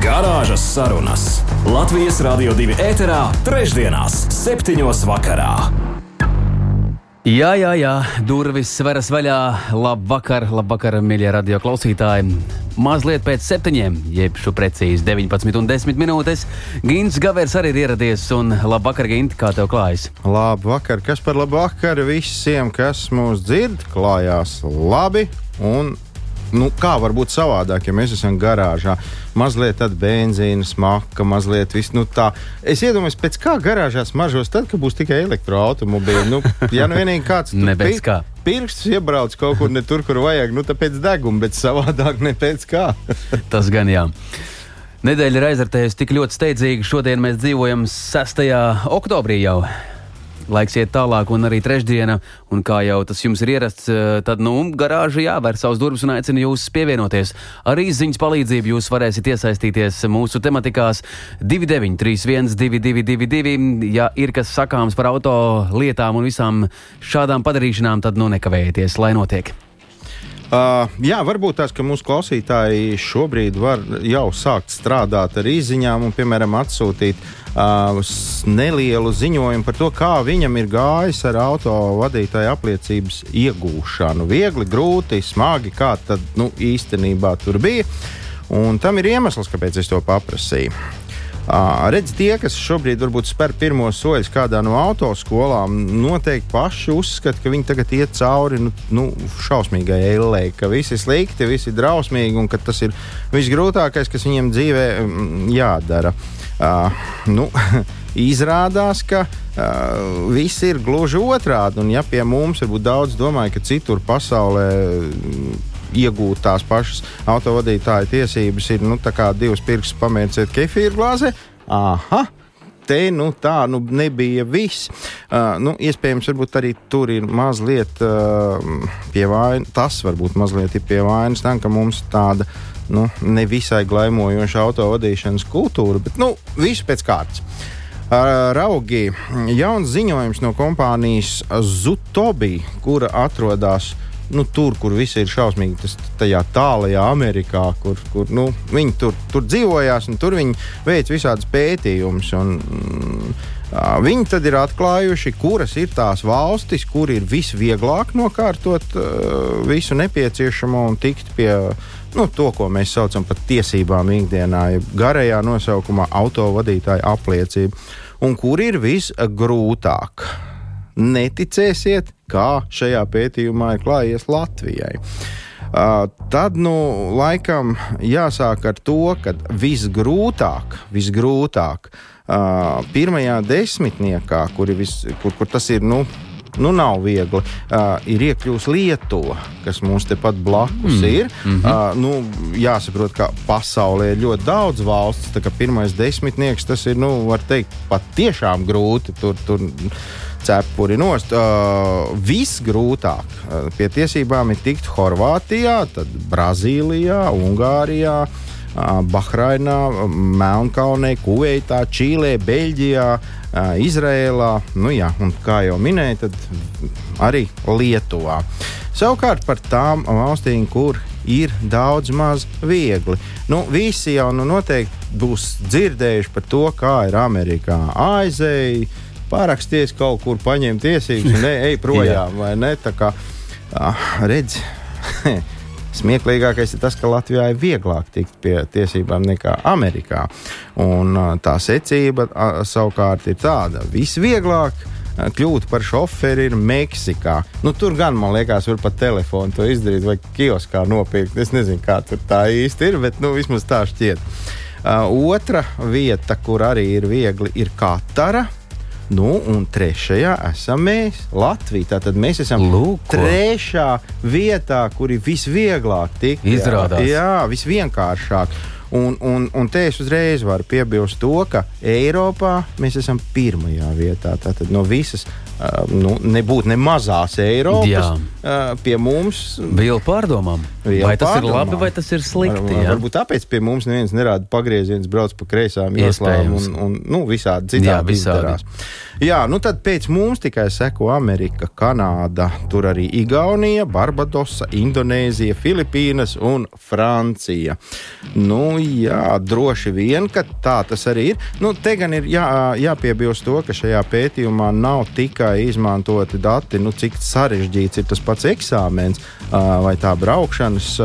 Garāžas sarunas Latvijas Rādio 2 ēterā, trešdienās, septiņos vakarā. Jā, jā, jā, durvis veras vaļā. Labvakar, labvakar, mīļie radio klausītāji. Mazliet pēc septiņiem, jeb šo precīzi 19 un 10 minūtes. Gins Gavers arī ir ieradies. Un labvakar, Gint, kā tev klājas? Labvakar, kas par labvakar visiem, kas mūs dzird, klājās labi. Un nu, kā var būt savādāk, ja mēs esam garāžā? Mazliet benzīna smaka, mazliet viss nu, tā. Es iedomājos, pēc kā garāžā smaržos, tad, kad būs tikai elektroautobīdi. Nu, ja nu vienīgi kāds ne pēc kā. Pirksts iebrauc kaut kur ne tur, kur vajag, nu tāpēc deguna, bet savādāk ne pēc kā. Tas gan jā. Nedēļa ir aizvērtējusi tik ļoti steidzīgi. Šodien mēs dzīvojam 6. oktobrī jau. Laiks iet tālāk, un arī trešdiena, un kā jau tas jums ir ierasts, eh, tad, nu, garāža jāvēr savus durvis un aicina jūs pievienoties. Arī ziņas palīdzību jūs varēsiet iesaistīties mūsu tematikās 2931, 222, ja ir kas sakāms par auto lietām un visām šādām padarīšanām, tad, nu, nekavējieties, lai notiek. Uh, jā, varbūt tās, ka mūsu klausītāji šobrīd var jau sākt strādāt ar izziņām un, piemēram, atsūtīt uh, nelielu ziņojumu par to, kā viņam ir gājis ar auto vadītāju apliecības iegūšanu. Viegli, grūti, smagi, kā tad nu, īstenībā tur bija. Un tam ir iemesls, kāpēc es to paprasīju. Redz, tie, kas šobrīd varbūt spēr pirmos soļus kādā no autoskolām, noteikti paši uzskata, ka viņi tagad iet cauri nu, nu, šausmīgai eilē, ka viss ir slikti, viss ir drausmīgi un ka tas ir visgrūtākais, kas viņiem dzīvē mm, jādara. Uh, nu, Izrādās, ka uh, viss ir gluži otrādi. Un, ja pie mums varbūt daudz domāja, ka citur pasaulē iegūt tās pašas autovadītāja tiesības, ir nu, divas pirkstus pamērciet kefīru glāzē. Aha! Te nu, tā nu, nebija viss. Uh, nu, iespējams, arī tur ir mazliet uh, pie vainas. Tas varbūt mazliet ir pie vainas tam, ka mums tāda nu, nevisai glaimojoša autovadīšanas kultūra, bet nu, viss pēc kārtas. Uh, raugi, jauns ziņojums no kompānijas Zutobi, kura atrodas uh, nu, tur, kur viss ir šausmīgi, tas tajā tālajā Amerikā, kur, kur nu, viņi tur, tur dzīvojās un tur viņi veic visādus pētījumus. Mm, Viņi tad ir atklājuši, kuras ir tās valstis, kur ir visvieglāk nokārtot uh, visu nepieciešamo un tikt pie nu, to, ko mēs saucam par tiesībām ikdienā, garajā nosaukumā autovadītāja apliecība, un kur ir visgrūtāk neticēsiet, kā šajā pētījumā ir klājies Latvijai. Uh, tad, nu, laikam jāsāk ar to, ka visgrūtāk, visgrūtāk uh, pirmajā desmitniekā, kur, vis, kur, kur tas ir, nu, nu, nav viegli. Uh, ir iekļuvusi Lietuva, kas mums tepat blakus mm. ir. Mm -hmm. uh, nu, jāsaprot, ka pasaulē ir ļoti daudz valsts. Pirmais desmitnieks tas ir, nu, var teikt, pat tiešām grūti. Tur, tur cepuri nost. Uh, Visgrūtāk uh, pie tiesībām ir tikt Horvātijā, tad Brazīlijā, Ungārijā. Uh, Bahrainā, Melnkalnē, Kuveitā, Čīlē, Beļģijā, uh, Izrēlā, nu jā, un kā jau minēju, tad arī Lietuvā. Savukārt par tām valstīm, kur ir daudz maz viegli. Nu, visi jau nu, noteikti būs dzirdējuši par to, kā ir Amerikā. Aizēji, pāraksties kaut kur, paņem tiesības un ej projām. vai ne? Tā kā ah, redz. Smieklīgākais ir tas, ka Latvijā ir vieglāk tikt pie tiesībām nekā Amerikā. Un tā secība savukārt ir tāda: visvieglāk kļūt par šoferi ir Meksikā. Nu, tur gan, man liekas, var pat telefonu to izdarīt vai kioskā nopirkt. Es nezinu, kā tur tā īsti ir, bet nu, vismaz tā šķiet. Uh, otra vieta, kur arī ir viegli, ir Katara. Nu, un trešajā esam mēs, Latvija. Tātad mēs esam Lūk, trešā vietā, kur ir visvieglāk tikt. Izrādās. Jā, jā visvienkāršāk. Un, un, un te es uzreiz varu piebilst to, ka Eiropā mēs esam pirmajā vietā. Tātad no visas nu, nebūtu ne mazās Eiropas. Uh, pie mums bija pārdomām. Vai tas pārdomām. ir labi vai tas ir slikti? Var, jā? varbūt tāpēc pie mums neviens nerāda pagrieziens, brauc pa kreisām joslām un, un nu, visādi citādi izdarās. Jā, nu tad pēc mums tikai seko Amerika, Kanāda, tur arī Igaunija, Barbadosa, Indonēzija, Filipīnas un Francija. Nu, jā, droši vien, ka tā tas arī ir. Nu, te gan ir jā, jāpiebilst to, ka šajā pētījumā nav tikai tikai izmantoti dati, nu, cik sarežģīts ir tas pats eksāmens vai tā braukšanas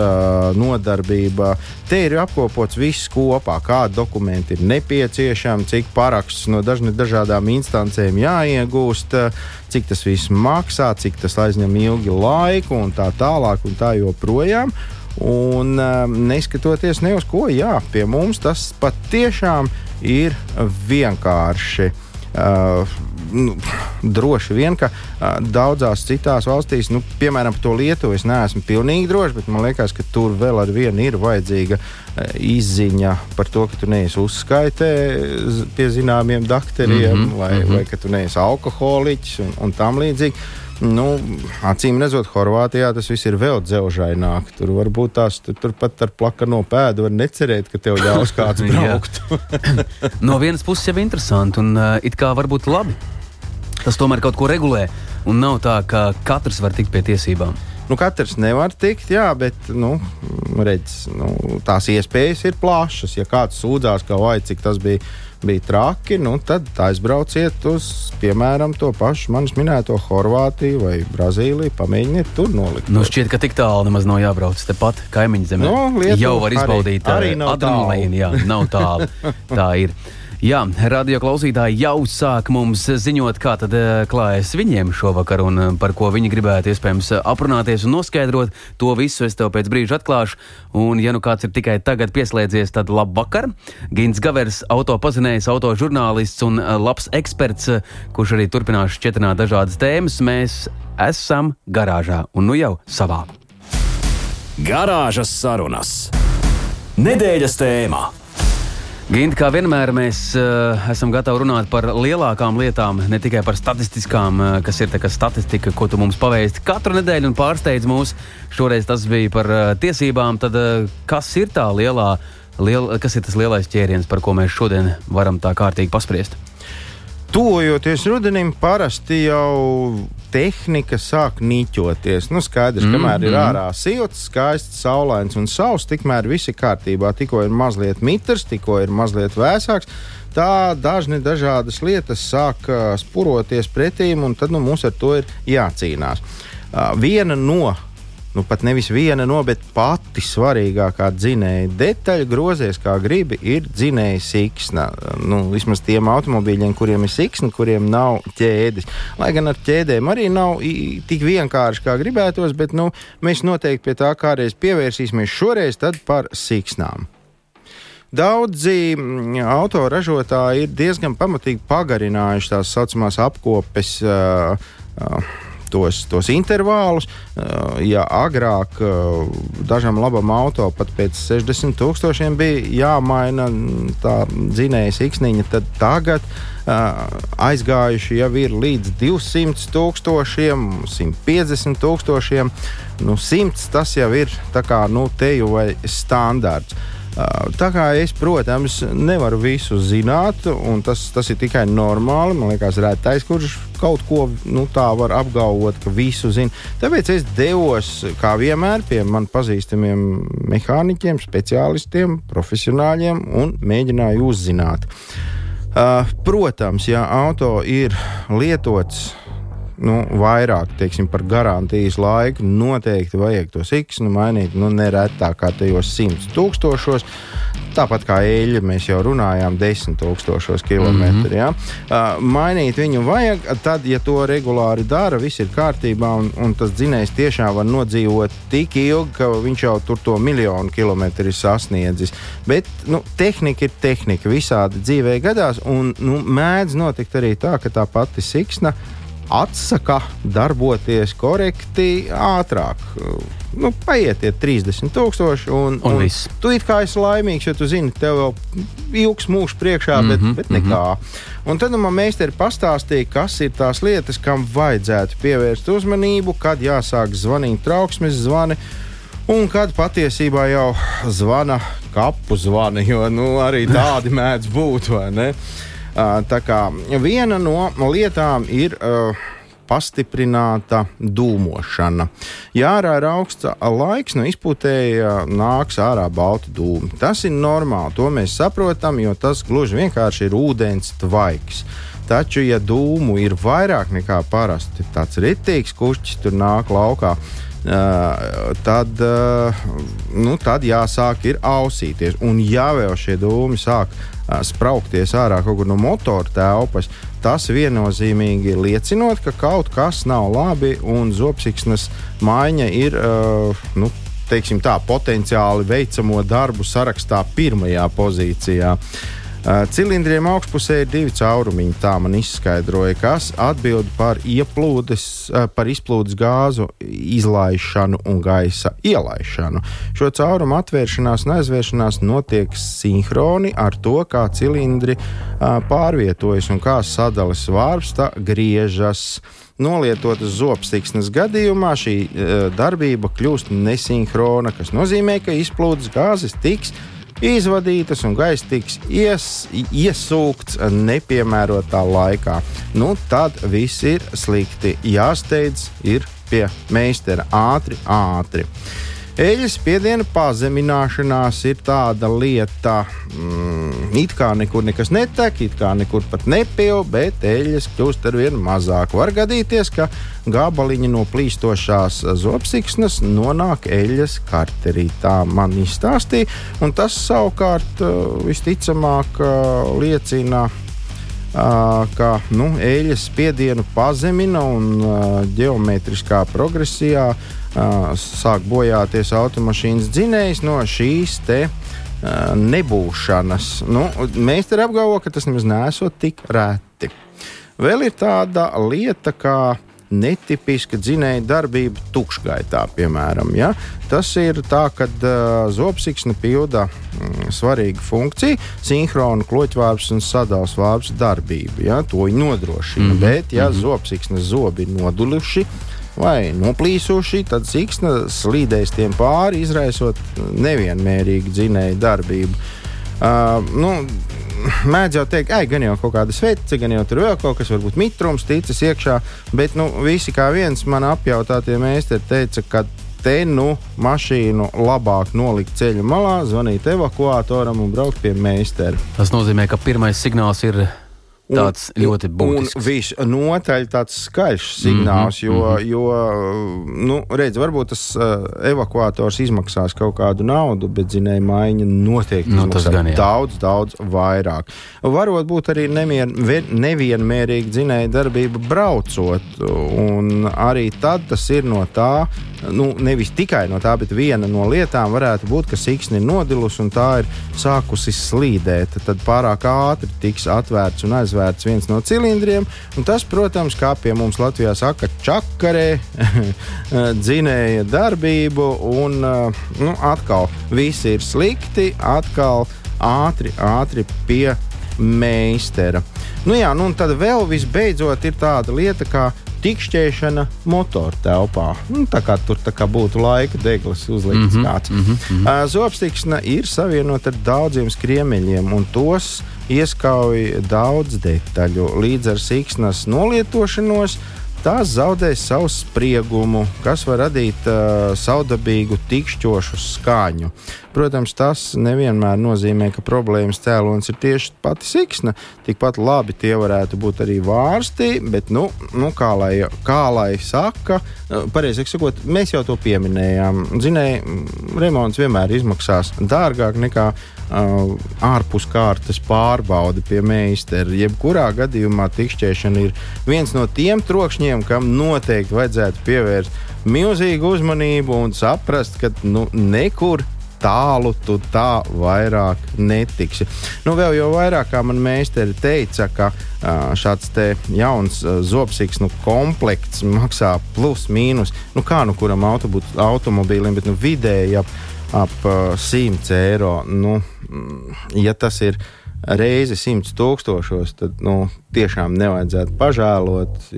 nodarbība. Te ir apkopots viss kopā, kādi dokumenti ir nepieciešami, cik parakstus no dažni, dažādām instancēm jāiegūst, cik tas viss maksā, cik tas aizņem ilgi laiku un tā tālāk un tā joprojām. Un neskatoties ne uz ko, jā, pie mums tas patiešām ir vienkārši. Uh, nu, droši vien, ka uh, daudzās citās valstīs, nu, piemēram, par to Lietuvu es neesmu pilnīgi drošs, bet man liekas, ka tur vēl ar vienu ir vajadzīga uh, izziņa par to, ka tu neesi uzskaitē pie zināmiem dakteriem, mm -hmm, vai, mm -hmm. vai ka tu neesi alkoholiķis un, un tam līdzīgi. Nu, acīm redzot, Horvātijā tas viss ir vēl dzelžaināk. Tur varbūt tās tur, tur pat ar plakano pēdu var necerēt, ka tev ļaus kāds braukt. no vienas puses jau interesanti un uh, it kā varbūt labi. Tas tomēr kaut ko regulē un nav tā, ka katrs var tikt pie tiesībām. Nu, katrs nevar tikt, jā, bet nu, redz, nu, tās iespējas ir plašas. Ja kāds sūdzās, ka vai cik tas bija bija traki, nu, tad aizbrauciet uz, piemēram, to pašu manis minēto Horvātiju vai Brazīliju. Pamēģiniet tur nolikt. Nu, šķiet, ka tik tālu nemaz nav jābrauc. Tepat kaimiņu zemē nu, Lietuva jau var izbaudīt arī, arī adrenalīnu. Jā, nav tālu. Tā ir. Jā, radio klausītāji jau sāk mums ziņot, kā tad eh, klājas viņiem šovakar un eh, par ko viņi gribētu iespējams aprunāties un noskaidrot. To visu es tev pēc brīža atklāšu. Un, ja nu kāds ir tikai tagad pieslēdzies, tad labvakar. Gins Gavers, autopazinējs, autožurnālists un eh, labs eksperts, kurš arī turpinās šķietināt dažādas tēmas. Mēs esam garāžā un nu jau savā. Garāžas sarunas. Nedēļas tēmā. Ginti, kā vienmēr, mēs uh, esam gatavi runāt par lielākām lietām, ne tikai par statistiskām, uh, kas ir tā statistika, ko tu mums pavēsti katru nedēļu un pārsteidz mūs. Šoreiz tas bija par uh, tiesībām. Tad, uh, kas ir tā lielā, liel, kas ir tas lielais ķēriens, par ko mēs šodien varam tā kārtīgi paspriest? Tuvojoties rudenim, parasti jau tehnika sāk niķoties. Nu, skaidrs, mm -hmm. kamēr ir mhm. ārā silts, skaists, saulains un sauss, tikmēr viss ir kārtībā. Tikko ir mazliet mitrs, tikko ir mazliet vēsāks. Tā dažni dažādas lietas sāk uh, spuroties pretīm, un tad nu, mums ar to ir jācīnās. Uh, viena no nu, pat nevis viena no, bet pati svarīgākā dzinēja detaļa, grozies kā gribi, ir dzinēja siksna. Nu, vismaz tiem automobīļiem, kuriem ir siksna, kuriem nav ķēdes. Lai gan ar ķēdēm arī nav tik vienkārši, kā gribētos, bet nu, mēs noteikti pie tā kādreiz pievērsīsimies šoreiz par siksnām. Daudzi mm, autoražotāji ir diezgan pamatīgi pagarinājuši tās saucamās apkopes. Uh, uh, tos, tos intervālus. Uh, ja agrāk uh, dažam labam auto pat pēc 60 tūkstošiem bija jāmaina tā dzinēja siksniņa, tad tagad uh, aizgājuši jau ir līdz 200 tūkstošiem, 150 tūkstošiem. Nu, 100 tas jau ir kā, nu, teju vai standārts. Tā kā es, protams, nevaru visu zināt, un tas, tas ir tikai normāli. Man liekas, rētais, kurš kaut ko nu, tā var apgalvot, ka visu zina. Tāpēc es devos, kā vienmēr, pie man pazīstamiem mehāniķiem, speciālistiem, profesionāļiem un mēģināju uzzināt. Uh, protams, ja auto ir lietots nu, vairāk teiksim, par garantijas laiku, noteikti vajag to siksnu mainīt nu, neretāk kā tajos simts tūkstošos. Tāpat kā eļļa, mēs jau runājām, desmit tūkstošos kilometru. Mm -hmm. ja? uh, mainīt viņu vajag, tad, ja to regulāri dara, viss ir kārtībā, un, un tas dzinējs tiešām var nodzīvot tik ilgi, ka viņš jau tur to miljonu kilometru ir sasniedzis. Bet nu, tehnika ir tehnika, visādi dzīvē gadās, un nu, mēdz notikt arī tā, ka tā pati siksna atsaka darboties korekti ātrāk. Nu, paietiet 30,000 un, Un viss. tu it kā esi laimīgs, jo tu zini, tev vēl ilgs mūžs priekšā, mm -hmm, bet, Mhm, bet nekā. Un tad nu, man meistari pastāstīja, kas ir tās lietas, kam vajadzētu pievērst uzmanību, kad jāsāk zvanīt trauksmes zvani. Un kad patiesībā jau zvana kapu zvani, jo nu, arī tādi mēdz būt, vai ne? Tā kā viena no lietām ir pastiprināta dūmošana. Ja ārā ir augsts laiks, no izpūtēja nāks ārā balti dūmi. Tas ir normāli, to mēs saprotam, jo tas gluži vienkārši ir ūdens tvaiks. Taču, ja dūmu ir vairāk nekā parasti, tāds ritīgs kušķis tur nāk laukā, Uh, tad, uh, nu, tad jāsāk ir ausīties. Un, ja vēl šie dūmi sāk spraukties ārā kaut kur no motora telpas, tas viennozīmīgi liecinot, ka kaut kas nav labi un zopsiksnes maiņa ir. Nu, Teiksim tā, potenciāli veicamo darbu sarakstā pirmajā pozīcijā. Uh, Cilindriem augšpusē ir divi caurumiņi, tā man izskaidroja, kas atbild par, ieplūdes, uh, par izplūdes gāzu izlaišanu un gaisa ielaišanu. Šo caurumu atvēršanās un aizvēršanās notiek sinhroni ar to, kā cilindri uh, pārvietojas un kā sadales vārpsta griežas. Nolietotas zobstiksnes gadījumā šī darbība kļūst nesinhrona, kas nozīmē, ka izplūdes gāzes tiks izvadītas un gaisa tiks ies, iesūkts nepiemērotā laikā. Nu, tad viss ir slikti. Jāsteidz ir pie meistara ātri, ātri. Eļas spiediena pazemināšanās ir tāda lieta, mm, it kā nekur nekas netek, it kā nekur pat nepil, bet eļas kļūst ar vien mazāk. Var gadīties, ka gabaliņi no plīstošās zobsiksnas nonāk eļas karterī. Tā man izstāstīja, un tas savukārt uh, visticamāk uh, liecina Uh, ka nu, eļļas spiedienu pazemina un geometriskā progresijā uh, sāk bojāties automašīnas dzinējs no šīs te. Nebūšanas. Nu, mēs te apgalvojam, ka tas nemaz nesot tik reti. Vēl ir tāda lieta, kā netipiska dzinēja darbība tukšgaitā, piemēram. Ja? Tas ir tā, ka uh, zobsiksne pilda mm, svarīgu funkciju, sinhronu kloķvārps un sadals vārps darbību. Ja? To viņi nodrošina. Mm -hmm. Bet, ja mm -hmm. zobsiksnes zobi ir noduļuši, vai noplīsuši, tad siksna slīdēs tiem pāri, izraisot nevienmērīgu dzinēju darbību. Uh, nu, mēdz jau teikt, ka gan jau kaut kāda svece, gan jau tur vēl kaut kas, varbūt mitrums, ticis iekšā. Bet nu, visi kā viens man apjautātie meistari teica, ka te nu mašīnu labāk nolikt ceļa malā, zvanīt evakuatoram un braukt pie meistara. Tas nozīmē, ka pirmais signāls ir tāds un, ļoti būtisks. Un visnotaļ tāds skaļš signāls, mm -hmm, jo, mm -hmm. jo nu, redz, varbūt tas uh, evakuators izmaksās kaut kādu naudu, bet zinēja maiņa noteikti Nu, izmaksā tas gan, jā. daudz, daudz vairāk. Varbūt būt arī nemien, vien- nevienmērīga dzinēja darbība braucot, un arī tad tas ir no tā. Nu, nevis tikai no tā, bet viena no lietām varētu būt, ka siksna ir nodilusi un tā ir sākusi slīdēt. Tad pārāk ātri tiks atvērts un aizvērts viens no cilindriem. Tas, protams, kā pie mums Latvijā saka, čakarē dzinēja darbību. Un eh, nu, atkal viss ir slikti, atkal ātri, ātri pie meistara. Nu, jā, nu, un tad vēl visbeidzot ir tāda lieta, kā tikšķēšana motora telpā. Nu, tā kā tur tā kā būtu laika deglis uzlikts mm -hmm, kāds. Mm -hmm. Zobstiksna ir savienota ar daudziem skriemeļiem, un tos ieskauj daudz detaļu. Līdz ar siksnas nolietošanos tās zaudēs savu spriegumu, kas var radīt uh, saudabīgu, tikšķošu skaņu. Protams, tas nevienmēr nozīmē, ka problēmas cēlonis ir tieši pati siksna. Tikpat labi tie varētu būt arī vārsti, bet, nu, nu kā, lai, kā lai saka, uh, pareizāk sakot, mēs jau to pieminējām. Zinēji, remonts vienmēr izmaksās dārgāk nekā ārpus kārtas pārbaude pie meistara. Jebkurā gadījumā tikšķēšana ir viens no tiem trokšņiem, kam noteikti vajadzētu pievērst milzīgu uzmanību un saprast, ka nu, nekur tālu tu tā vairāk netiksi. Nu, vēl jau vairāk, kā man meistari teica, ka šāds jauns zobsiks nu, komplekts maksā plus mīnus, nu kā nu kuram automobīlim, bet nu, vidēji ap, ap 100 eiro. Nu, ja tas ir reizi 100 tūkstošos, tad nu, tiešām nevajadzētu pažēlot.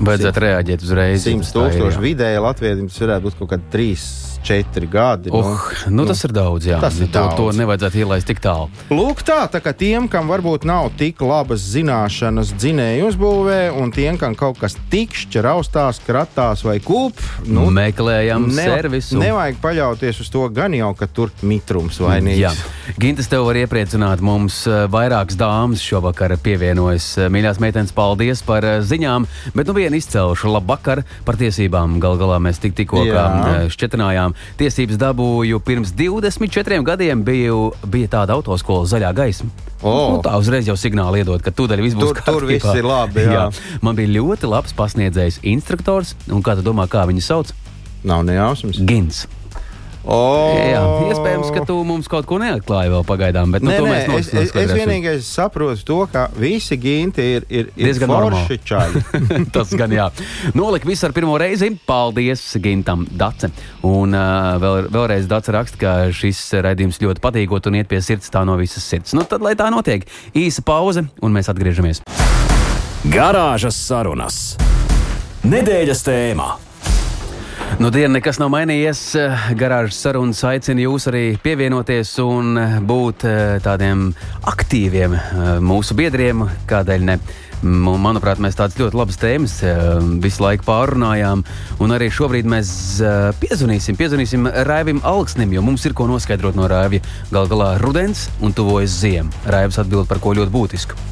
Vajadzētu reaģēt uzreiz. 100 tūkstoši vidēji Latvijai tas varētu būt kaut kādi 3 četri gadi. Oh, nu, nu, tas ir daudz, jā. Tas ir to, daudz. to nevajadzētu ielaist tik tālu. Lūk, tā, tā kā tiem, kam varbūt nav tik labas zināšanas dzinēju uzbūvē, un tiem, kam kaut kas tikšķi raustās, kratās vai kūp, nu, meklējam ne, servisu. Nevajag paļauties uz to gan jau, ka tur mitrums vainīgs. Jā. Gintas tev var iepriecināt, mums eh, vairākas dāmas šovakar pievienojas. Eh, mīļās meitenes, paldies par eh, ziņām, bet nu vienu izcelšu. Labvakar par tiesībām. Gal galā mēs tik, tikko šķetinājām tiesībām. Tiesības dabūju pirms 24 gadiem, biju, bija tāda autoskola zaļā gaisma. Oh. Nu, tā uzreiz jau signāli iedod, ka tūdaļ viss būs tur, kārtībā. Tur viss ir labi. Jā. jā. Man bija ļoti labs pasniedzējs, instruktors. Un kā tu domā, kā viņu sauc? Nav nejausmas. Gins. Oh. Jā, iespējams, ka tu mums kaut ko neatklāji vēl pagaidām, bet nu, nē, nē, es, es, es vienīgi saprotu to, ka visi ginti ir, ir, ir diezgan forši čaļi. Tas gan jā. Nolikt visu ar pirmo reizi. Paldies Gintam Dace. Un uh, vēl, vēlreiz Dace raksta, ka šis raidījums ļoti patīkot un iet pie sirds tā no visas sirds. Nu tad, lai tā notiek, īsa pauze un mēs atgriežamies. Garāžas sarunas. Nedēļas tēmā. Nu, diena nekas nav mainījies. Garāžas sarunas aicina jūs arī pievienoties un būt eh, tādiem aktīviem eh, mūsu biedriem. Kādēļ ne? Manuprāt, mēs tādas ļoti labas tēmas eh, visu laiku pārunājām. Un arī šobrīd mēs piezvanīsim, piezvanīsim Raivim Alksnim, jo mums ir ko noskaidrot no Raivja. Galu galā rudens un tuvojas ziema. Raivs atbild par ko ļoti būtisku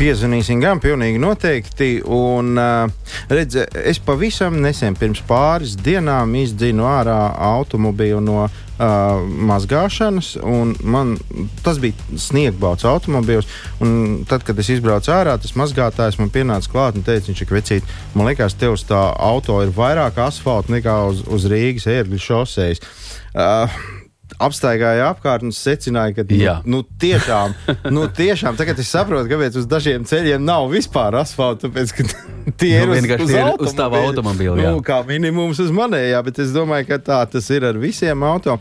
piezvanīsim gan pilnīgi noteikti. Un, redz, es pavisam nesen, pirms pāris dienām, izdzinu ārā automobīlu no uh, mazgāšanas. Man, tas bija sniegbauts automobīls. Tad, kad es izbraucu ārā, tas mazgātājs man pienāca klāt un teica, viņš ir vecīt, man liekas, tev uz tā auto ir vairāk asfalta nekā uz, uz Rīgas ērgļu šoseis. Uh, apstaigāju apkārt un secināju, ka nu, nu, tiešām, nu, tiešām tagad es saprotu, kāpēc uz dažiem ceļiem nav vispār asfalta. Tāpēc, tie nu, ir uz, uz, ir uz tava automobīļa. Nu, kā minimums uz manējā, bet es domāju, ka tā tas ir ar visiem auto.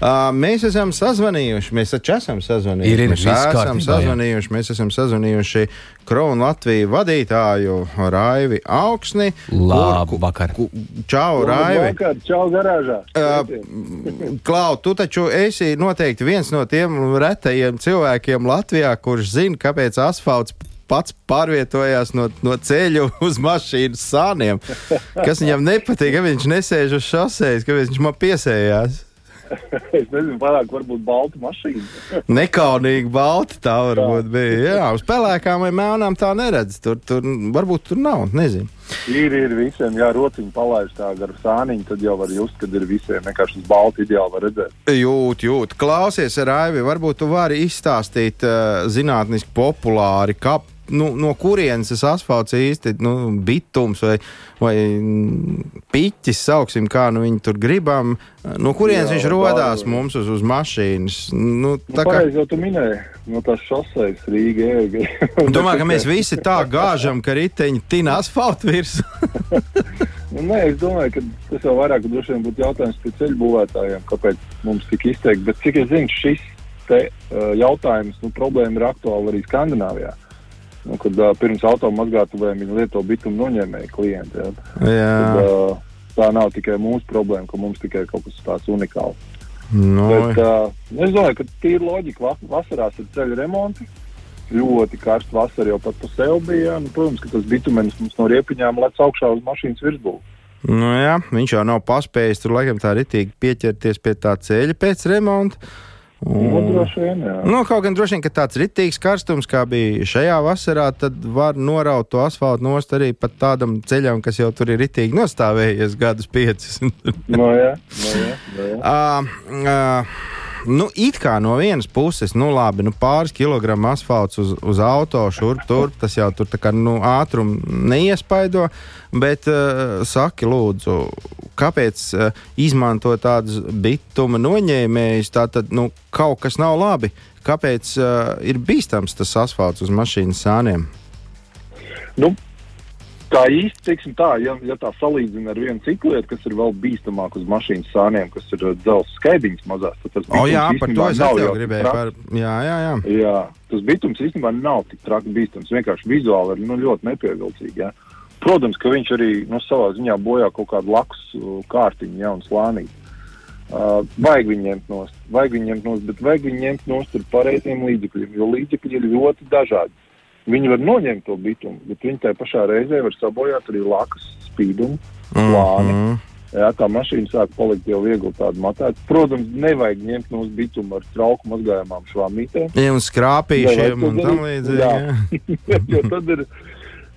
Uh, mēs esam sazvanījuši, mēs taču esam sazvanījuši. Ir, ir, mēs esam sazvanījuši, mēs esam sazvanījuši Kronu Latviju vadītāju Raivi Augsni. Labu vakar. Čau, Raivi. Vakar, čau, garāžā. Uh, Klau, tu taču esi noteikti viens no tiem retajiem cilvēkiem Latvijā, kurš zina, kāpēc asfalts pats pārvietojās no, no ceļa uz mašīnas sāniem. Kas viņam nepatīk, ka viņš nesēž uz šoseis, kāpēc viņš man piesējās. es nezinu, vairāk varbūt balta mašīna. Nekaunīgi balta tā varbūt tā. bija. Jā, uz pelēkām vai melnām tā neredz. Tur, tur varbūt tur nav, nezinu. Ir, ir visiem, jā, rociņi palaiž tā gar sāniņu, tad jau var just, kad ir visiem vienkārši uz baltu ideāli var redzēt. Jūt, jūt. Klausies, Raivi, varbūt tu vari izstāstīt uh, zinātniski populāri, kāpēc nu, no kurienes tas asfalts īsti nu, bitums vai, vai piķis, sauksim, kā nu viņi tur gribam. No kurienes Jā, viņš rodās bār, mums uz, uz mašīnas? Nu, tā nu, kā jau tu minēji, no tās šoseis ēga. Domāju, ka mēs visi tā gāžam, ka riteņi tina asfaltu virsmu. nu, nē, es domāju, ka tas jau vairāk būtu jautājums pie ceļu būvētājiem, kāpēc mums tik izteikti. Bet cik es zinu, šis te, uh, jautājums, nu, problēma ir aktuāla arī Skandināvijā. Uh, nu, kad uh, pirms automazgātuvēm viņi lieto bitumu noņēmēju klienti. Ja. Tad, uh, tā nav tikai mūsu problēma, ka mums tikai kaut kas tāds unikāls. No. Bet, uh, es domāju, ka tīri loģika vasarās ir ceļu remonti. Ļoti karsta vasara jau pat pa sevi bija. Nu, protams, ka tas bitumenis mums no riepiņām lec augšā uz mašīnas virsbūves. Nu, jā, viņš jau nav paspējis tur laikam tā ritīgi pieķerties pie tā ceļa pēc remonta. Un, nu, droši vien, jā. Nu, kaut gan droši vien, ka tāds ritīgs karstums, kā bija šajā vasarā, tad var noraut to asfaltu nost arī pat tādam ceļam, kas jau tur ir ritīgi nostāvējies gadus piecus. no jā, no jā, no jā. Uh, uh, nu, it kā no vienas puses, nu, labi, nu, pāris kilogramu asfalts uz, uz auto, šurp tur, tas jau tur tā kā nu, ātrumu neiespaido. Bet uh, saki, lūdzu, kāpēc uh, izmanto tādus bituma noņēmējus? Tātad nu, kaut kas nav labi. Kāpēc uh, ir bīstams tas asfalts uz mašīnas sāniem? Nu, Tā īsti, teiksim tā, ja, ja tā salīdzina ar vienu citu lietu, kas ir vēl bīstamāk uz mašīnas sāniem, kas ir uh, dzelzs skaidiņas mazās, tad tas oh, jā, par to es jau gribēju. Par, jā, jā, jā. jā, tas bitums īstenībā nav tik traki bīstams, vienkārši vizuāli ir nu, ļoti nepievilcīgi. Jā. Protams, ka viņš arī nu, savā ziņā bojā kaut kādu lakus uh, kārtiņu, ja un slānīt. Uh, vajag viņu ņemt nost, vajag viņu ņemt nost, bet vajag viņu ņemt nost ar pareiziem līdzekļiem, jo līdzekļi ir ļoti dažādi. Viņi var noņemt to bitumu, bet viņi tajā pašā reizē var sabojāt arī lakas spīdumu, plāni. Mm -hmm. Jā, tā mašīna sāk palikt jau viegli tāda matēta. Protams, nevajag ņemt no bitumu ar trauku mazgājumām švāmītēm. Ja, un skrāpīšiem un tam līdzīgi. Jā, jā. jo tad ir,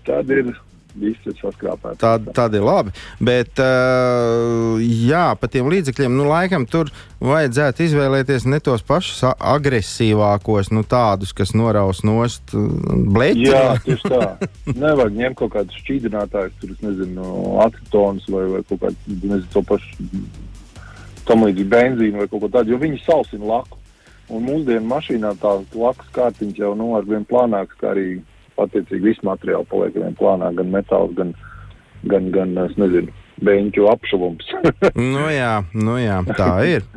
tad ir viss ir saskrāpēts. Tā, tāda ir labi. Bet, uh, jā, par tiem līdzekļiem, nu, laikam tur vajadzētu izvēlēties ne tos pašus agresīvākos, nu, tādus, kas noraus nost bleķi. Jā, tieši tā. Nevajag ņemt kaut kādus šķīdinātājus, tur, nezinu, acetonus vai, vai kaut kādu, nezinu, to pašu tam līdzīgi benzīnu vai kaut ko tādu, jo viņi salsina laku. Un mūsdienu mašīnā tā lakas kārtiņas jau nu, ar vien plānāks, kā arī attiecīgi visu materiālu paliek vien plānā, gan metāls, gan, gan, gan es nezinu, beņķu apšuvums. nu jā, nu jā, tā ir.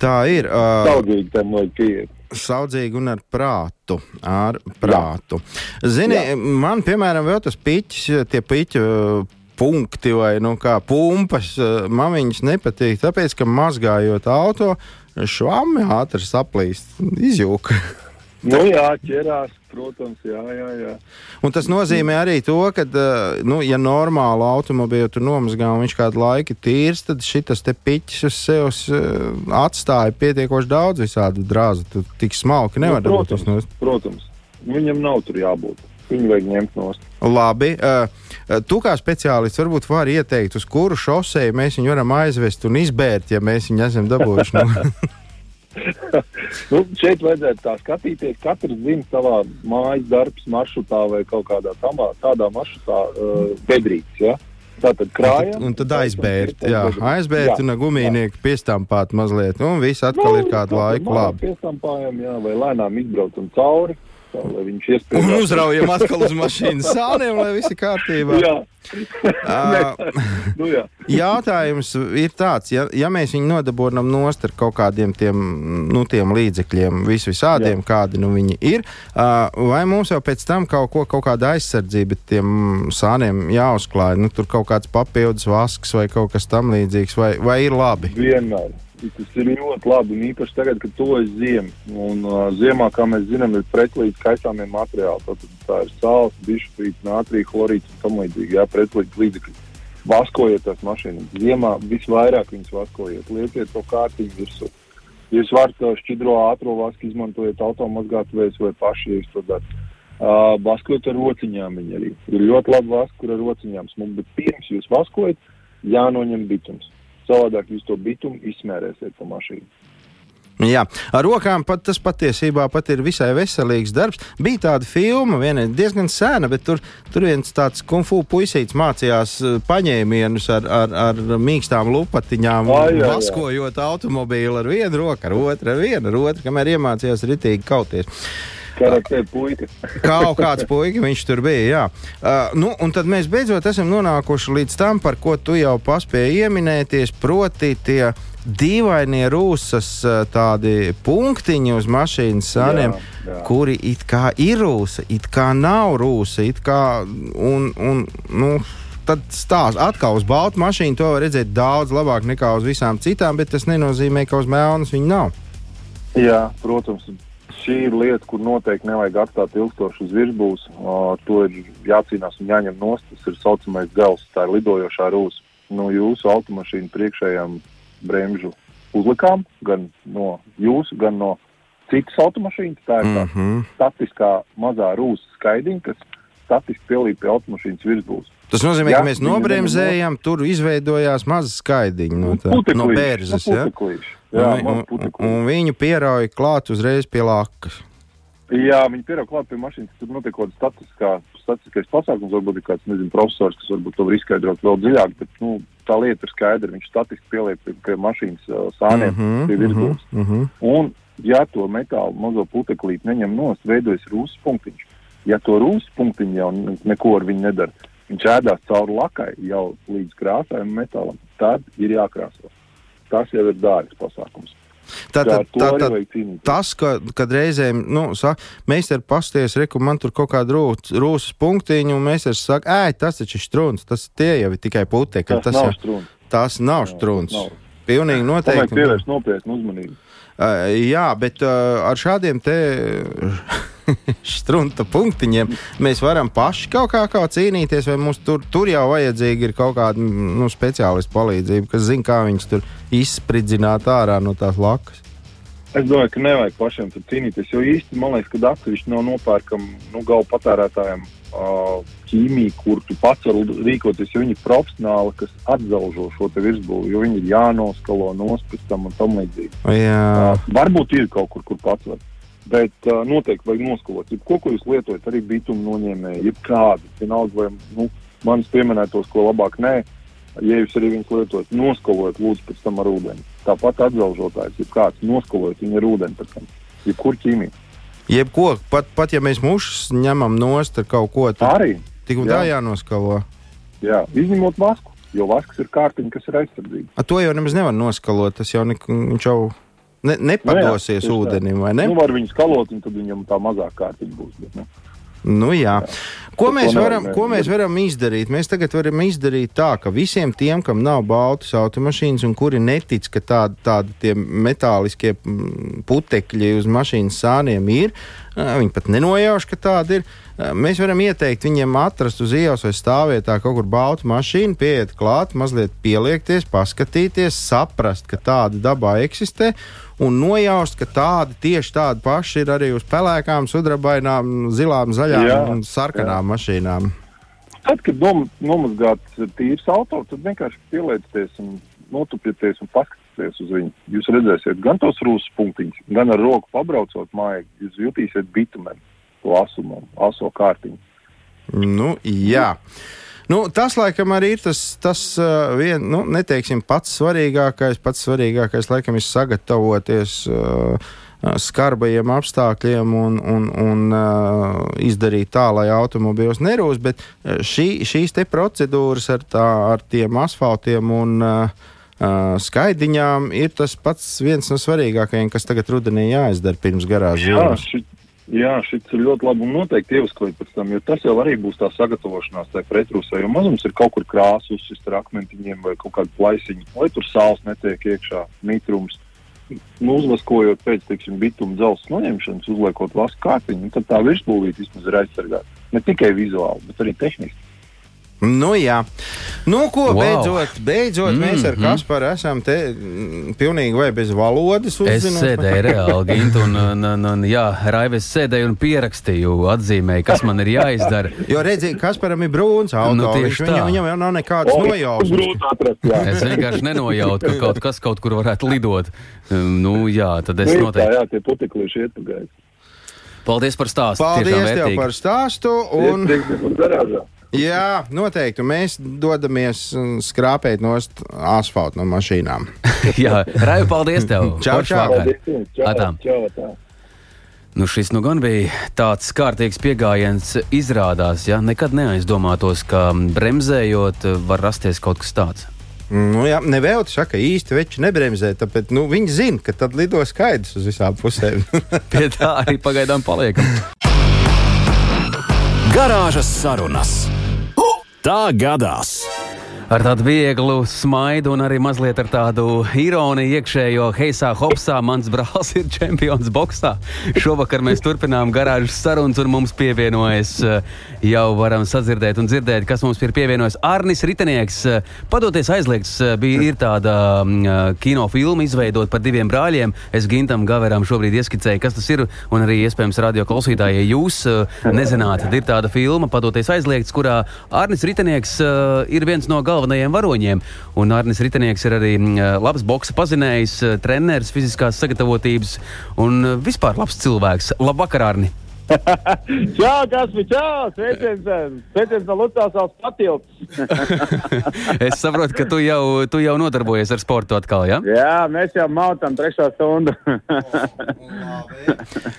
Tā ir. Uh, Saudzīgi tam vajag pieiet. Saudzīgi un ar prātu. Ar prātu. Zini, Jā. man, piemēram, vēl tas piķis, tie piķi punkti vai nu, kā pumpas, man viņas nepatīk, tāpēc, ka mazgājot auto, švami ātri saplīst, izjūka. Nu jā, ķerās, protams, jā, jā, jā. Un tas nozīmē arī to, ka, nu, ja normālu automobīlu tur nomazgā un viņš kādu laiku tīrs, tad šis te piķis uz sevis atstāja pietiekoši daudz visādu drāzu. Tur tik smalki nevar nu, protams, būt. Protams, viņam nav tur jābūt. Viņu vajag ņemt no stūra. Labi. Uh, tu kā speciālists varbūt vari ieteikt, uz kuru šoseju mēs viņu varam aizvest un izbērt, ja mēs viņu esam dabūjuši. No... nu, šeit vajadzētu tā skatīties. Katrs zina savā mājas darbs maršrutā vai kaut kādā tamā, tādā maršrutā uh, bedrītes. Ja? Tātad krājam. Un tad aizbērt, jā, aizbērt un gumijnieku piestampāt mazliet. Un viss atkal nu, ir kādu laiku labi. Piestampājam, jā, vai lēnām izbraucam cauri tā, lai viņš iespējas. Un uzraujam atkal uz mašīnas sāniem, lai viss ir kārtībā. jā. uh, nu, jā. Jautājums ir tāds, ja, ja mēs viņu nodabūjam nost ar kaut kādiem tiem, nu, tiem līdzekļiem, vis visādiem, jā. kādi nu viņi ir, uh, vai mums jau pēc tam kaut, ko, kaut kāda aizsardzība tiem sāniem jāuzklāj, nu, tur kaut kāds papildus vasks vai kaut kas tam līdzīgs, vai, vai ir labi? Vienmēr. Tas ir ļoti labi, un īpaši tagad, kad tuvojas ziema. Un uh, ziemā, kā mēs zinām, ir pretlīdz kaisāmie materiāli. Tad tā ir sāls, bišķīts, nātrija, chlorīts un tam līdzīgi. Jā, pretlīdz līdzekļi. Vaskojiet tās mašīnas. Ziemā visvairāk viņas vaskojiet. Lieciet to kārtību virsū. Jūs varat šķidro ātro vasku izmantojiet automazgātuvējus vai paši, ja jūs to darat. Uh, vaskojot ar rociņām viņi arī. Ir ļoti labi vask, kur ar rociņām bet pirms jūs vaskojat, jānoņem bitums. Savādāk jūs to bitumu izsmērēsiet pa mašīnu. Jā, ar rokām pat tas patiesībā pat ir visai veselīgs darbs. Bija tāda filma, viena diezgan sena, bet tur, tur viens tāds kung fu puisīts mācījās eh, paņēmienus ar, ar, ar mīkstām lupatiņām, vaskojot automobīlu ar vienu roku, ar otru, ar vienu, ar otru, kamēr iemācījās ritīgi kauties. Karatē puika. Kaut kāds puika viņš tur bija. Jā. Uh, nu, un tad mēs beidzot esam nonākuši līdz tam, par ko tu jau paspēji ieminēties, proti, tie dīvainie rūsas tādi punktiņi uz mašīnas sāniem, jā, jā. kuri it kā ir rūsa, it kā nav rūsa, it kā un, un nu, tad stāsts atkal uz baltu mašīnu. To var redzēt daudz labāk nekā uz visām citām, bet tas nenozīmē, ka uz melnas viņi nav. Jā, protams, šī ir lieta, kur noteikti nevajag atstāt ilgstoši uz virsbūves. Ar to ir jācīnās un jāņem nost. Tas ir saucamais gals, tā ir lidojošā rūsa. No jūsu automašīnu priekšējām bremžu uzlikām, gan no jūsu, gan no citas automašīnas. Tā ir tā mm -hmm. statiskā mazā rūsa skaidiņa, kas statiski pielīp pie automašīnas virsbūves. Tas nozīmē, Jā, ka mēs nobremzējām, tur izveidojās maza skaidiņa no, tā, no bērzes. Ja? Jā, un, un, un viņu pierauja klāt uzreiz pie lakas. Jā, viņi pierāk klāt pie mašīnas, tur notiek kaut kāds statistiskais pasākums, varbūt ir kāds, nezinu, profesors, kas varbūt to var izskaidrot vēl dziļāk, bet, nu, tā lieta ir skaidra, viņš statistiski pieliek pie, pie mašīnas uh, sāniem, mm -hmm, pie virsbūves. Mm -hmm. Un, ja to metālu mazo puteklīti neņem nost, veidojas rūsas punktiņš. Ja to rūsas punktiņu jau neko ar viņu nedara, viņš ēdās cauri lakai jau līdz krāsājam metālam, tad ir jākrāso. Tas jau ir dārgs pasākums. Tā, tā, tā, tā, tas, ka, kad reizēm, nu, saka, mēs ar pasties, reku, man tur kaut kāda rūs, rūsas punktiņa, un mēs ar saka, ē, tas taču ir strūns, tas tie jau ir tikai putekļi. Tas, tas nav strūns. Tas nav strūns. Pilnīgi noteikti. Vajag pievērst nopietnu uzmanību. Uh, jā, bet uh, ar šādiem te strunta punktiņiem mēs varam paši kaut kā, kā cīnīties, vai mums tur, tur jau vajadzīga ir kaut kāda nu, speciālistu palīdzība, kas zina, kā viņus tur izspridzināt ārā no tās lakas. Es domāju, ka nevajag pašiem cīnīties, jo īsti man liekas, ka atsevišķi nav nopērkama nu, galva patērētājiem ķīmija, kur tu pats vari rīkoties, jo viņi ir profesionāli, kas atzelžo šo virsbūvi, jo viņi ir jānoskalo nospēc tam un tam līdzīgi. Jā. Uh, varbūt ir kaut kur, kur pats var. Bet uh, noteikti vajag noskalot. Jebko, ko jūs lietojat, arī bitumu noņēmēji, jebkādu, vienalga vai nu, manis pieminētos, ko labāk nē, ja jūs arī viņus lietojat, noskalojat lūdzu pēc tam ar ūdeni. Tāpat atzelžotājs, jebkāds noskalojat viņu ar ūdeni pēc tam, jebkur ķīmiju. Jebko, pat, pat ja mēs mušas ņemam nost ar kaut ko tādu, arī tik un tā jānoskalo. Jā, izņemot vasku, jo vasks ir kārtiņa, kas ir aizsardzīga. A, to jau nemaz nevar noskalot, tas jau, ne, jau ne, nepadosies nu jā, ūdenim, vai ne? Nu, var viņu skalot, un tad viņam tā mazāk kārtiņa būs. Bet, ne? Nu, jā. Ko mēs, varam, ko mēs varam izdarīt? Mēs tagad varam izdarīt tā, ka visiem tiem, kam nav baltas automašīnas un kuri netic, ka tādi tādi metāliskie mm, putekļi uz mašīnas sāniem ir, viņi pat nenojauš, ka tādi ir. Mēs varam ieteikt viņiem atrast uz ielas vai stāvvietā kaut kur baltu mašīnu, pieiet klāt, mazliet pieliekties, paskatīties, saprast, ka tāda dabā eksistē un nojaust, ka tādi tieši tādi paši ir arī uz pelēkām, sudrabainām, zilām, zaļām jā, un sarkanām jā. mašīnām. Tad, kad nom, nomazgāts tīrs auto, tad vienkārši pieliecieties un notupieties un paskatieties uz viņu. Jūs redzēsiet gan tos rūsas punktiņus, gan ar roku pabraucot māju, jūs jutīsiet bitumenu, to asumu, aso kārtiņu. Nu, jā. Mm. Nu, tas, laikam, arī ir tas, tas uh, vien, nu, neteiksim, pats svarīgākais. Pats svarīgākais, laikam, ir sagatavoties uh, skarbajiem apstākļiem un, un, un uh, izdarīt tā, lai automobīls nerūs. Bet šī, šīs procedūras ar, tā, ar tiem asfaltiem un uh, skaidiņām ir tas pats viens no svarīgākajiem, kas tagad rudenī jāizdara pirms garās ziemas. Jā, Jā, šis ir ļoti labi un noteikti ieviskojot pēc tam, jo tas jau arī būs tā sagatavošanās tai pretrūsai, jo mazums ir kaut kur krāsu uzsist ar akmentiņiem vai kaut kādu plaisiņu, lai tur sāls netiek iekšā, mitrums. Nu, uzvaskojot pēc, teiksim, bituma dzelzs noņemšanas, uzliekot vasku kārtiņu, tad tā virsbūvīte vismaz ir aizsargāta. Ne tikai vizuāli, bet arī tehniski. Nu, jā. Nu, ko wow. beidzot, beidzot mm, mēs ar mm. Kasparu esam te mm, pilnīgi vai bez valodas. Es sēdēju reāli, Gint, un, un, un, un jā, Raivis sēdēju un pierakstīju, atzīmēju, kas man ir jāizdara. jo redziet, Kasparam ir brūns auto, nu, viņš, viņam, viņam jau nav nekādas nojausmas. Es vienkārši nenojautu, ka kaut kas kaut kur varētu lidot. Nu, jā, tad es noteikti. Jā, tie puteklīši iet pa gaisu. Paldies par stāstu. Paldies tev par stāstu. Un... Jā, noteikti. Mēs dodamies skrāpēt no asfalta no mašīnām. Jā, Raivu, paldies tev! Čau, čau! Čau, čau, čau. Nu, šis nu gan bija tāds kārtīgs pieejams, izrādās, ja nekad neaizdomātos, ka bremzējot var rasties kaut kas tāds. Nu, jā, nevēlti saka, īsti veči nebremzē, tāpēc nu, viņi zina, ka tad lido skaidrs uz visām pusēm. Pie tā arī pagaidām paliekam. Garāžas sarunas. Tā gadās! Ar tādu vieglu smaidu un arī mazliet ar tādu ironiju iekšējo Heisā Hopsā. Mans brālis ir čempions boxā. Šovakar mēs turpinām garāžas sarunas, un mums pievienojas eh, jau varam sadzirdēt un dzirdēt, kas mums ir pievienojis Arnis Ritenieks. Padoties aizliegts, eh, bija tāda mm, kinofilma izveidot par diviem brāļiem. Es Gintam Gaveram šobrīd ieskicēju, kas tas ir, un arī iespējams radio klausītāji, ja jūs eh, nezināt, ir tāda filma Padoties aizliegts, kurā Arnis Ritenieks ir viens no galvenajiem galvenajiem varoņiem. Un Arnis Ritenieks ir arī labs boxa pazinējs, treneris fiziskās sagatavotības un vispār labs cilvēks. Labvakar, Arni! čau, Kaspi, čau! Sveiciens, sveiciens no Lucāsās patilps. es saprotu, ka tu jau, tu jau nodarbojies ar sportu atkal, ja? Jā, mēs jau mautam trešo stundu.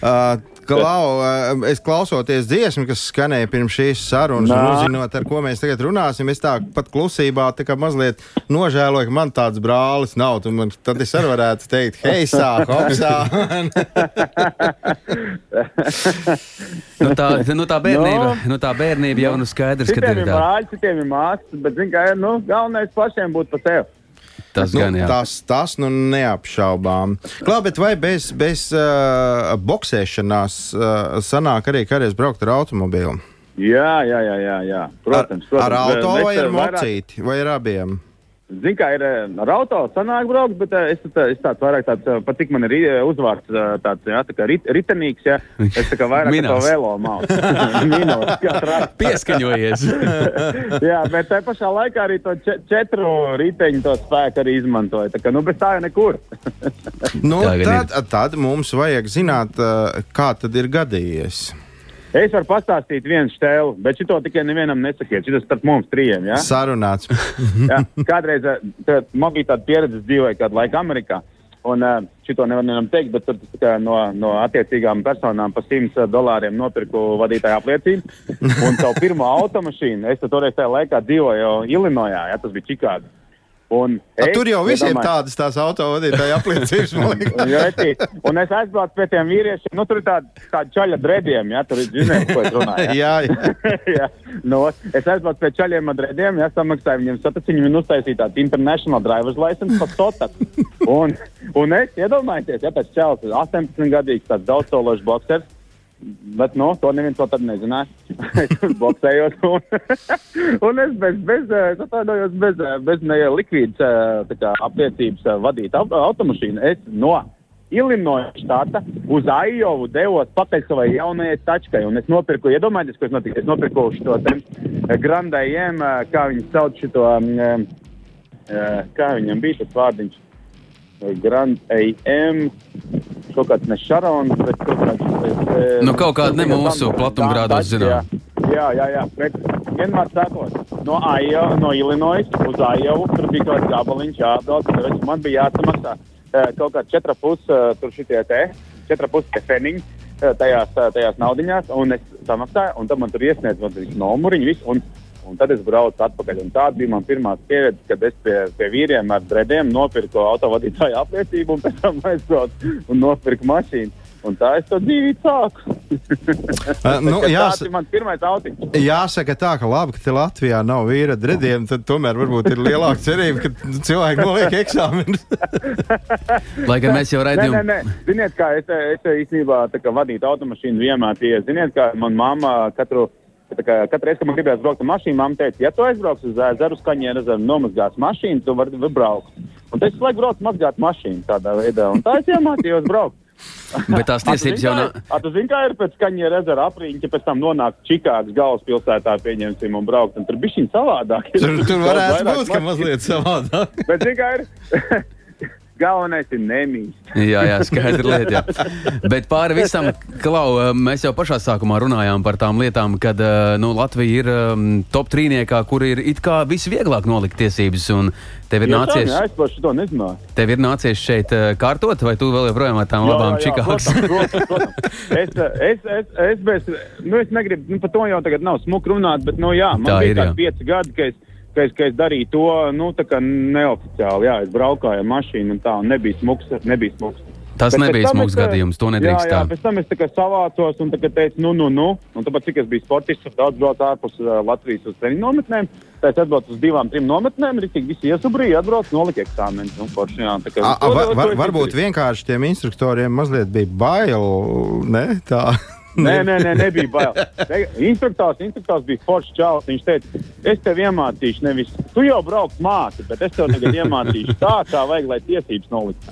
uh, Klau, uh, es klausoties dziesmu, kas skanēja pirms šīs sarunas, un uzzinot, ar ko mēs tagad runāsim, es tā pat klusībā tā kā mazliet nožēloju, ka man tāds brālis nav. Man, tad es arī varētu teikt, hei, sāk, hopsā! nu tā, nu tā bērnība, no, nu tā bērnība jau nu skaidrs, ka ir tā. Brāļi, citiem ir māsas, bet, zin, kā, nu, galvenais pašiem būt pa sevi. Tas, nu, gan, jā. tas, tas nu neapšaubām. Klā, bet vai bez, bez uh, boxēšanās uh, sanāk arī kādreiz braukt ar automobīlu? Jā, jā, jā, jā, jā. Protams, ar, protams. Ar auto vai ar mocīti, vai ar abiem? Zinu, kā ir eh, ar auto sanāk braukt, bet eh, es, tā, es tāds vairāk tāds, eh, patīk man ir uzvārds tāds, jā, tā kā rit, ritenīgs, jā. Es tā kā vairāk kā velo mācu. Minos, Pieskaņojies. jā, bet tā pašā laikā arī to četru riteņu to spēku arī izmantoju. Tā kā, nu, bez tā jau nekur. nu, tad, tad mums vajag zināt, kā tad ir gadījies. Es varu pastāstīt vienu stēlu, bet šito tikai nevienam nesakiet. Šis starp mums trijiem. Ja? Sarunāts. ja, kādreiz tā, man bija tāda pieredze, dzīvoju kādu laiku Amerikā. Un uh, šito nevar nevienam teikt, bet tad kā, no, no attiecīgām personām par 100 dolāriem nopirku vadītāju apliecību. Un savu pirmo automašīnu es toreiz tajā laikā dzīvoju Ilinojā, ja tas bija Čikāga. Un A, es, tur jau visiem domāju, tādas tās autovadītāja apliecības, man liekas. un es aizbraucu pie tiem vīriešiem, nu tur ir tādi tā čaļa drediem, ja, tur ir zinājumi, ko es runāju. jā, jā. jā. Nu, es aizbraucu pie čaļiem ar drediem, ja, samaksāju viņiem sataciņu, viņi uztaisīja tādu International Driver's License par sotaku. Un, un es iedomājieties, ja tas čels, 18 gadīgs, tāds daudzsološs boksers, Bet, nu, to neviens to tad nezināja. es tur boxējos, un, un es bez, bez, es atvainojos, bez, bez likvīdas apliecības vadīt automašīnu. Es no Illinois štata uz Ajovu devos pakaļ savai jaunajai tačkai, un es nopirku, iedomājieties, ko es nopirku. Es nopirku šo grandējiem, kā viņi sauc šito, kā viņam bija tas vārdiņš, Grand AM kaut kāds ne Šarons, bet kaut kāds. Eh, nu, kaut kāda ne mūsu platumgrādos zinām. Jā, jā, jā, bet vienmēr sakot, no Aija, no Illinois uz Aiju, tur bija kaut kāds gabaliņš jāatdod, tad man bija jāsamaksā eh, kaut kā četra pus, eh, tur šitie te, četra pus kefeniņi tajās, tajās naudiņās, un es samaksāju, un tad man tur iesniedz man numuriņu, visu, un Un tad es braucu atpakaļ. Un tā bija mana pirmā pieredze, kad es pie, pie vīriem ar drediem nopirku autovadītāju apliecību, un pēc tam aizbraucu un nopirku mašīnu. Un tā es to dzīvi sāku. uh, nu, jās... Tas ir mans pirmais autiņš. Jāsaka tā, ka labi, ka te Latvijā nav vīra drediem, tad tomēr varbūt ir lielāka cerība, ka cilvēki noliek eksāmenus. Lai gan mēs jau raidījām. Nē, nē, nē. Ziniet, kā es, es īstenībā vadīju automašīnu vienmēr tie. Ziniet, kā man mamma katru Katru reizi, kad man gribējās braukt ar mašīnu, mamma teica, ja tu aizbrauks uz ezeru, skaņieru ezeru, nomazgās mašīnu, tu vari braukt. Un es laiku braucu mazgāt mašīnu tādā veidā, un tā es iemācījos braukt. Bet tās tiesības jau nav. Tu zini, kā ir pēc skaņa ezera apriņķa, pēc tam nonākt Čikāgas galvaspilsētā, pieņemsim, un braukt. Un tur bija šī savādāk. Tur, tur varētu būt, ka mazliet savādāk. Bet, zini, kā ir? Galvenais ir nemīļš. jā, jā, skaidra lieta. Jā. Bet pāri visam, Klau, eh, mēs jau pašā sākumā runājām par tām lietām, kad eh, nu, Latvija ir um, top trīniekā, kur ir it kā visvieglāk nolikt tiesības. Tev ir, nācies, jā, jā, tev ir nācies šeit uh, kārtot, vai tu vēl joprojām ar tām jā, labām protams. es, es, es, es, bez, nu, es negribu, nu, par to jau tagad nav smuki runāt, bet, nu, jā, man Tā ir, pieci gadi, ka es ka es, ka es darīju to nu, neoficiāli. Jā, es braukāju ar mašīnu un tā, un nebija smuks. Nebija smuks. Tas bet nebija smags gadījums, to nedrīkst tā. Jā, pēc tam es savācos un teicu, nu, nu, nu. Un tāpēc, cik es biju sportists, es daudz braucu ārpus uh, Latvijas uz treniņu nometnēm. Tad es atbraucu uz divām, trim nometnēm, arī visi iesubrīja, atbraucu, nolika eksāmenus. Un, forši, jā, kā, a, a, var, var, varbūt vienkārši tiem instruktoriem mazliet bija bail, ne? Tā. Nē, nē, nē, nebija bail. Instruktors, instruktors bija foršs čalis. Viņš teica, es tev iemācīšu, nevis tu jau brauc māci, bet es tev tagad iemācīšu tā, kā vajag, lai tiesības noliktu.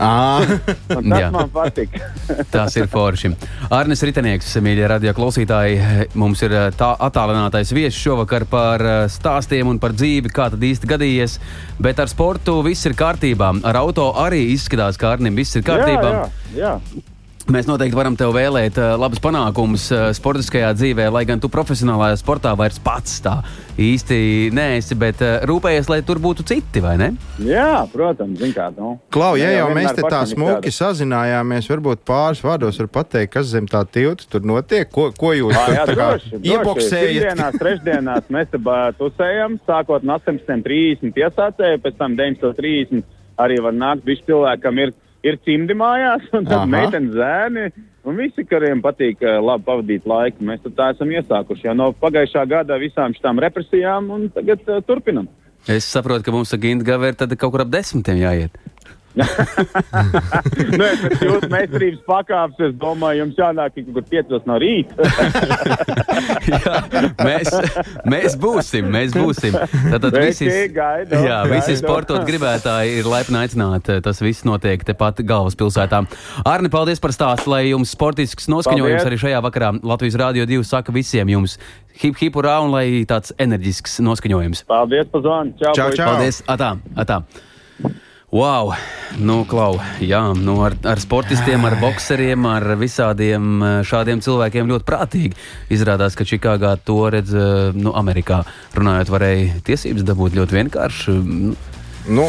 Tas Jā. man patīk. Tas ir forši. Arnis Ritenieks, mīļie radio klausītāji, mums ir tā attālinātais viesis šovakar par stāstiem un par dzīvi, kā tad īsti gadījies. Bet ar sportu viss ir kārtībā. Ar auto arī izskatās, ka Arnim viss ir kārtībā. Jā, jā, jā. Mēs noteikti varam tev vēlēt uh, labus panākumus uh, sportiskajā dzīvē, lai gan tu profesionālajā sportā vairs pats tā īsti neesi, bet uh, rūpējies, lai tur būtu citi, vai ne? jā protams, zin kā. Nu. Klau, ja Jā, jau mēs te tā smuki sazinājāmies, varbūt pāris vārdos var pateikt, kas zem tā tilta tur notiek, ko, ko jūs Ā, tur Jā, tā kā droši, droši. iepoksējat. Pirmdienās, trešdienās mēs te tusējam, sākot no 18.30 piesācēju, pēc tam 19.30 arī var nākt visi cilvēki, kam ir, ir cimdi mājās, un tad meitenes zēni. Un visi, kuriem patīk eh, labi pavadīt laiku, mēs tā esam iesākuši jau no pagājušā gada visām šīm represijām, un tagad uh, turpinam. Es saprotu, ka mums ar Gintu Gavēru tad kaut kur ap desmitiem jāiet. Nē, pēc jūsu meistarības pakāpes, es domāju, jums jānāk kaut kur 5 no rīta. Jā, mēs, mēs būsim, mēs būsim. Tātad visi, gaidu, jā, visi gaidu. sportot gribētāji ir laipni aicināti. Tas viss notiek tepat galvaspilsētā. Arni, paldies par stāstu, lai jums sportisks noskaņojums Paldies. arī šajā vakarā. Latvijas Rādio 2 saka visiem jums hip hip urā un lai tāds enerģisks noskaņojums. Paldies par zvanu. Čau, Čau, čau. Paldies! Atā, atā. Wow, nu, klau, jā, nu, ar, ar sportistiem, ar boxeriem, ar visādiem eh, šādiem cilvēkiem ļoti prātīgi. Izrādās, ka Čikāgā to redz, eh, nu, Amerikā runājot, varēja tiesības dabūt ļoti vienkārši. Nu, Nu,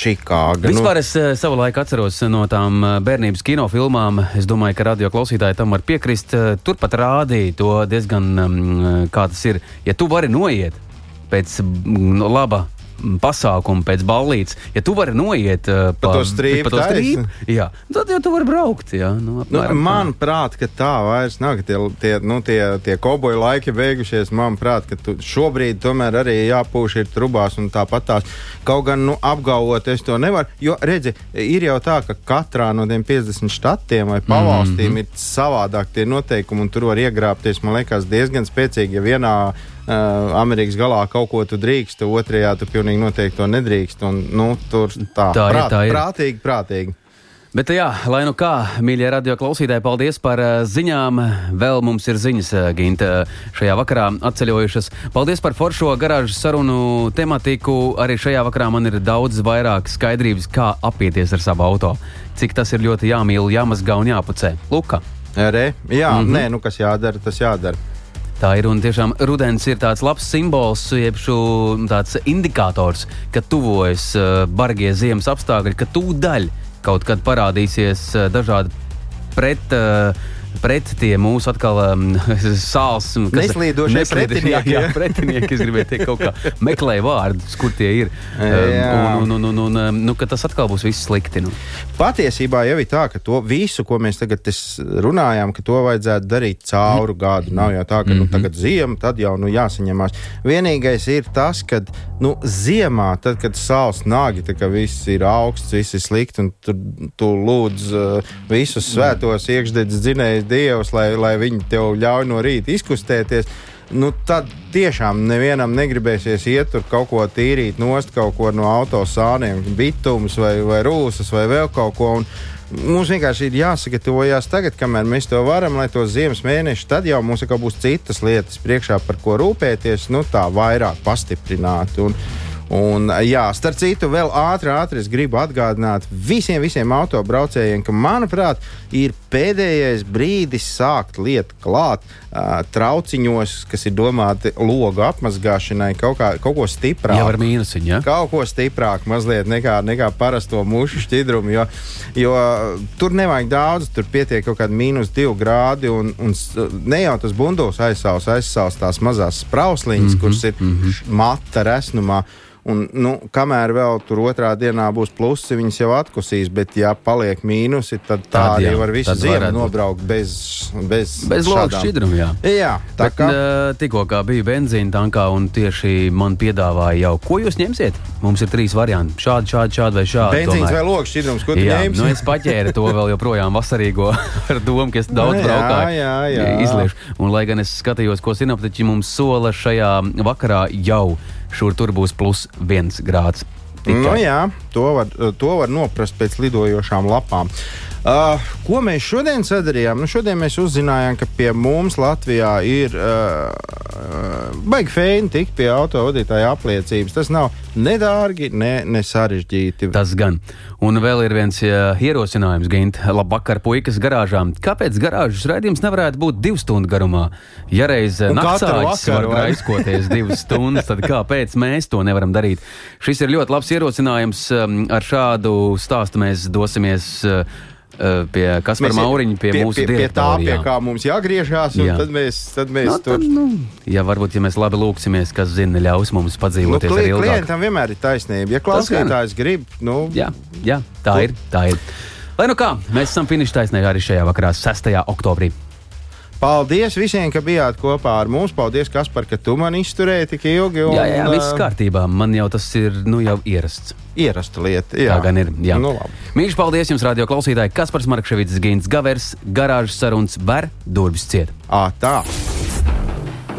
Čikāga. Vispār es eh, savu laiku atceros no tām bērnības kinofilmām. Es domāju, ka radio klausītāji tam var piekrist. Turpat rādīja to diezgan, mm, kā tas ir. Ja tu vari noiet pēc mm, laba pasākuma, pēc ballītes, ja tu vari noiet uh, Pa to strīpu pa to strīpu, jā, tad jau tu vari braukt. Jā, nu, Nu, apmēram tā. Manuprāt, ka tā vairs nav. ka Tie, tie, nu, tie, tie koboju laiki beigušies. Manuprāt, ka tu šobrīd tomēr arī jāpūš ir trubās un tāpat tās. Kaut gan nu, apgalvot, es to nevaru. Jo, redzi, ir jau tā, ka katrā no tiem 50 štatiem vai pavalstīm mm -hmm. ir savādāk tie noteikumi, un tur var iegrābties, man liekas, diezgan spēcīgi. Ja vienā uh, Amerikas galā kaut ko tu drīkst, otrajā tu pilnīgi noteikti to nedrīkst. Un, nu, tur tā, Tā ir, tā ir. prātīgi, prātīgi. Bet, jā, lai nu kā, mīļie radio klausītāji, paldies par uh, ziņām. Vēl mums ir ziņas, uh, Ginta, šajā vakarā atceļojušas. Paldies par foršo garāžas sarunu tematiku. Arī šajā vakarā man ir daudz vairāk skaidrības, kā apieties ar savu auto. Cik tas ir ļoti jāmīl, jāmazgā un jāpucē. Luka. Re, jā, mm. -hmm. nē, nu kas jādara, tas jādara. Tā ir un tiešām rudens ir tāds labs simbols, jeb tāds indikators, ka tuvojas uh, bargie ziemas apstākļi, ka tūdaļ kaut kad parādīsies uh, dažādi pret. Uh, Pret tie mūsu atkal um, sāls. un Neslīdošie pretinieki, Jā, jā pretinieki. Es gribēju teikt, kaut kā meklēju vārdus, kur tie ir. Um, un, un, un, un, um, nu, tas atkal būs viss slikti. Nu. Patiesībā jau ir tā, ka to visu, ko mēs tagad es runājām, ka to vajadzētu darīt cauru gadu. Nav jau tā, ka nu, tagad ziema, tad jau nu, jāsaņemās. Vienīgais ir tas, ka nu, ziemā, tad, kad saules nāgi, kā viss ir augsts, viss ir slikti, un tur tu lūdz uh, visus svētos iekšdedzes dzinējus dievus, lai, lai viņi tev ļauj no rīta izkustēties. Nu, tad tiešām nevienam negribēsies iet tur kaut ko tīrīt, nost kaut ko no autosāniem, bitumus vai, vai rūsas vai vēl kaut ko. Un mums vienkārši ir jāsagatavojas tagad, kamēr mēs to varam, lai to ziemas mēneši, tad jau mums būs citas lietas priekšā, par ko rūpēties, nu tā vairāk pastiprināt. Un, Un, jā, starp citu, vēl ātri, ātri es gribu atgādināt visiem, visiem autobraucējiem, ka, manuprāt, ir pēdējais brīdis sākt lietu klāt uh, trauciņos, kas ir domāti logu apmazgāšanai, kaut, kā, kaut ko stiprāku. Jau ar mīnusiņu. Ja? Kaut ko stiprāku, mazliet nekā, nekā parasto mušu šķidrumu, jo, jo tur nevajag daudz, tur pietiek kaut kāda mīnus divi grādi, un, un ne jau tas bunduls aizsāls, aizsāls tās mazās sprausliņas, mm -hmm, kuras ir mm -hmm. mata resnumā. Un, nu, kamēr vēl tur otrā dienā būs plusi, viņas jau atkusīs, bet, ja paliek mīnusi, tad tā Tad arī. Var visu būt. nobraukt bez, bez, Bez šādām- šķidruma, jā. Jā, tā Bet, kā. uh, tikko kā bija benzīna tankā, un tieši man piedāvāja jau, ko jūs ņemsiet? Mums ir trīs varianti. Šādi, šādi, šādi vai šādi. Benzīns vai logs šķidrums, ko tu Jā, ņemsi? nu es paķēru to vēl joprojām vasarīgo ar domu, ka es daudz braukāju. Izliešu. Un, lai gan es skatījos, ko sinoptiķi mums sola šajā vakarā, jau šur tur būs plus viens grāds. Tikai. Nu, jā, to var, to var noprast pēc lidojošām lapām. Uh, ko mēs šodien sadarījām? Nu, šodien mēs uzzinājām, ka pie mums Latvijā ir uh, baigi fēni tikt pie autovadītāja apliecības. Tas nav nedārgi, ne, ne sarežģīti. Tas gan. Un vēl ir viens jā, ierosinājums, Gint. Labvakar, puikas garāžām. Kāpēc garāžas raidījums nevarētu būt divu stundu garumā? Ja reiz Un katru naktsāķis var raiskoties divas stundas, tad kāpēc mēs to nevaram darīt? Šis ir ļoti labs ierosinājums. Um, Ar šādu stāstu mēs dosimies uh, uh, pie Kaspara Mēs- Mauriņa, pie, pie, mūsu pie, pie tā, pie kā mums jāgriežās, un Jā. tad mēs, tad mēs Nu, tur tad, nu, ja varbūt, ja mēs labi lūksimies, kas zina, ļaus mums Nu, padzīvoties kli, klientam vienmēr ir taisnība. Ja klausītājs grib, nu, Jā, jā, tā ir. Tā ir. Lai nu kā, mēs esam finiša taisnē arī šajā vakarā, 6. oktobrī. Paldies visiem, ka bijāt kopā ar mums. Paldies, Kaspar, ka tu man izturēji tik ilgi. Un, Jā, jā, viss kārtībā. Man jau tas ir nu, jau ierasts. Ierasta lieta. Jā, Tā gan ir. Jā. Nu. Mīļš, paldies jums, radio klausītāji. Kaspars Markevits, Gins Gavers, garāžas sarunas, ber durvis ciet. Ā, tā.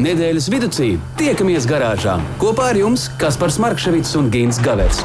Nedēļas vidū tiekamies garāžā kopā ar jums Kaspars Markevits un Gins Gavers.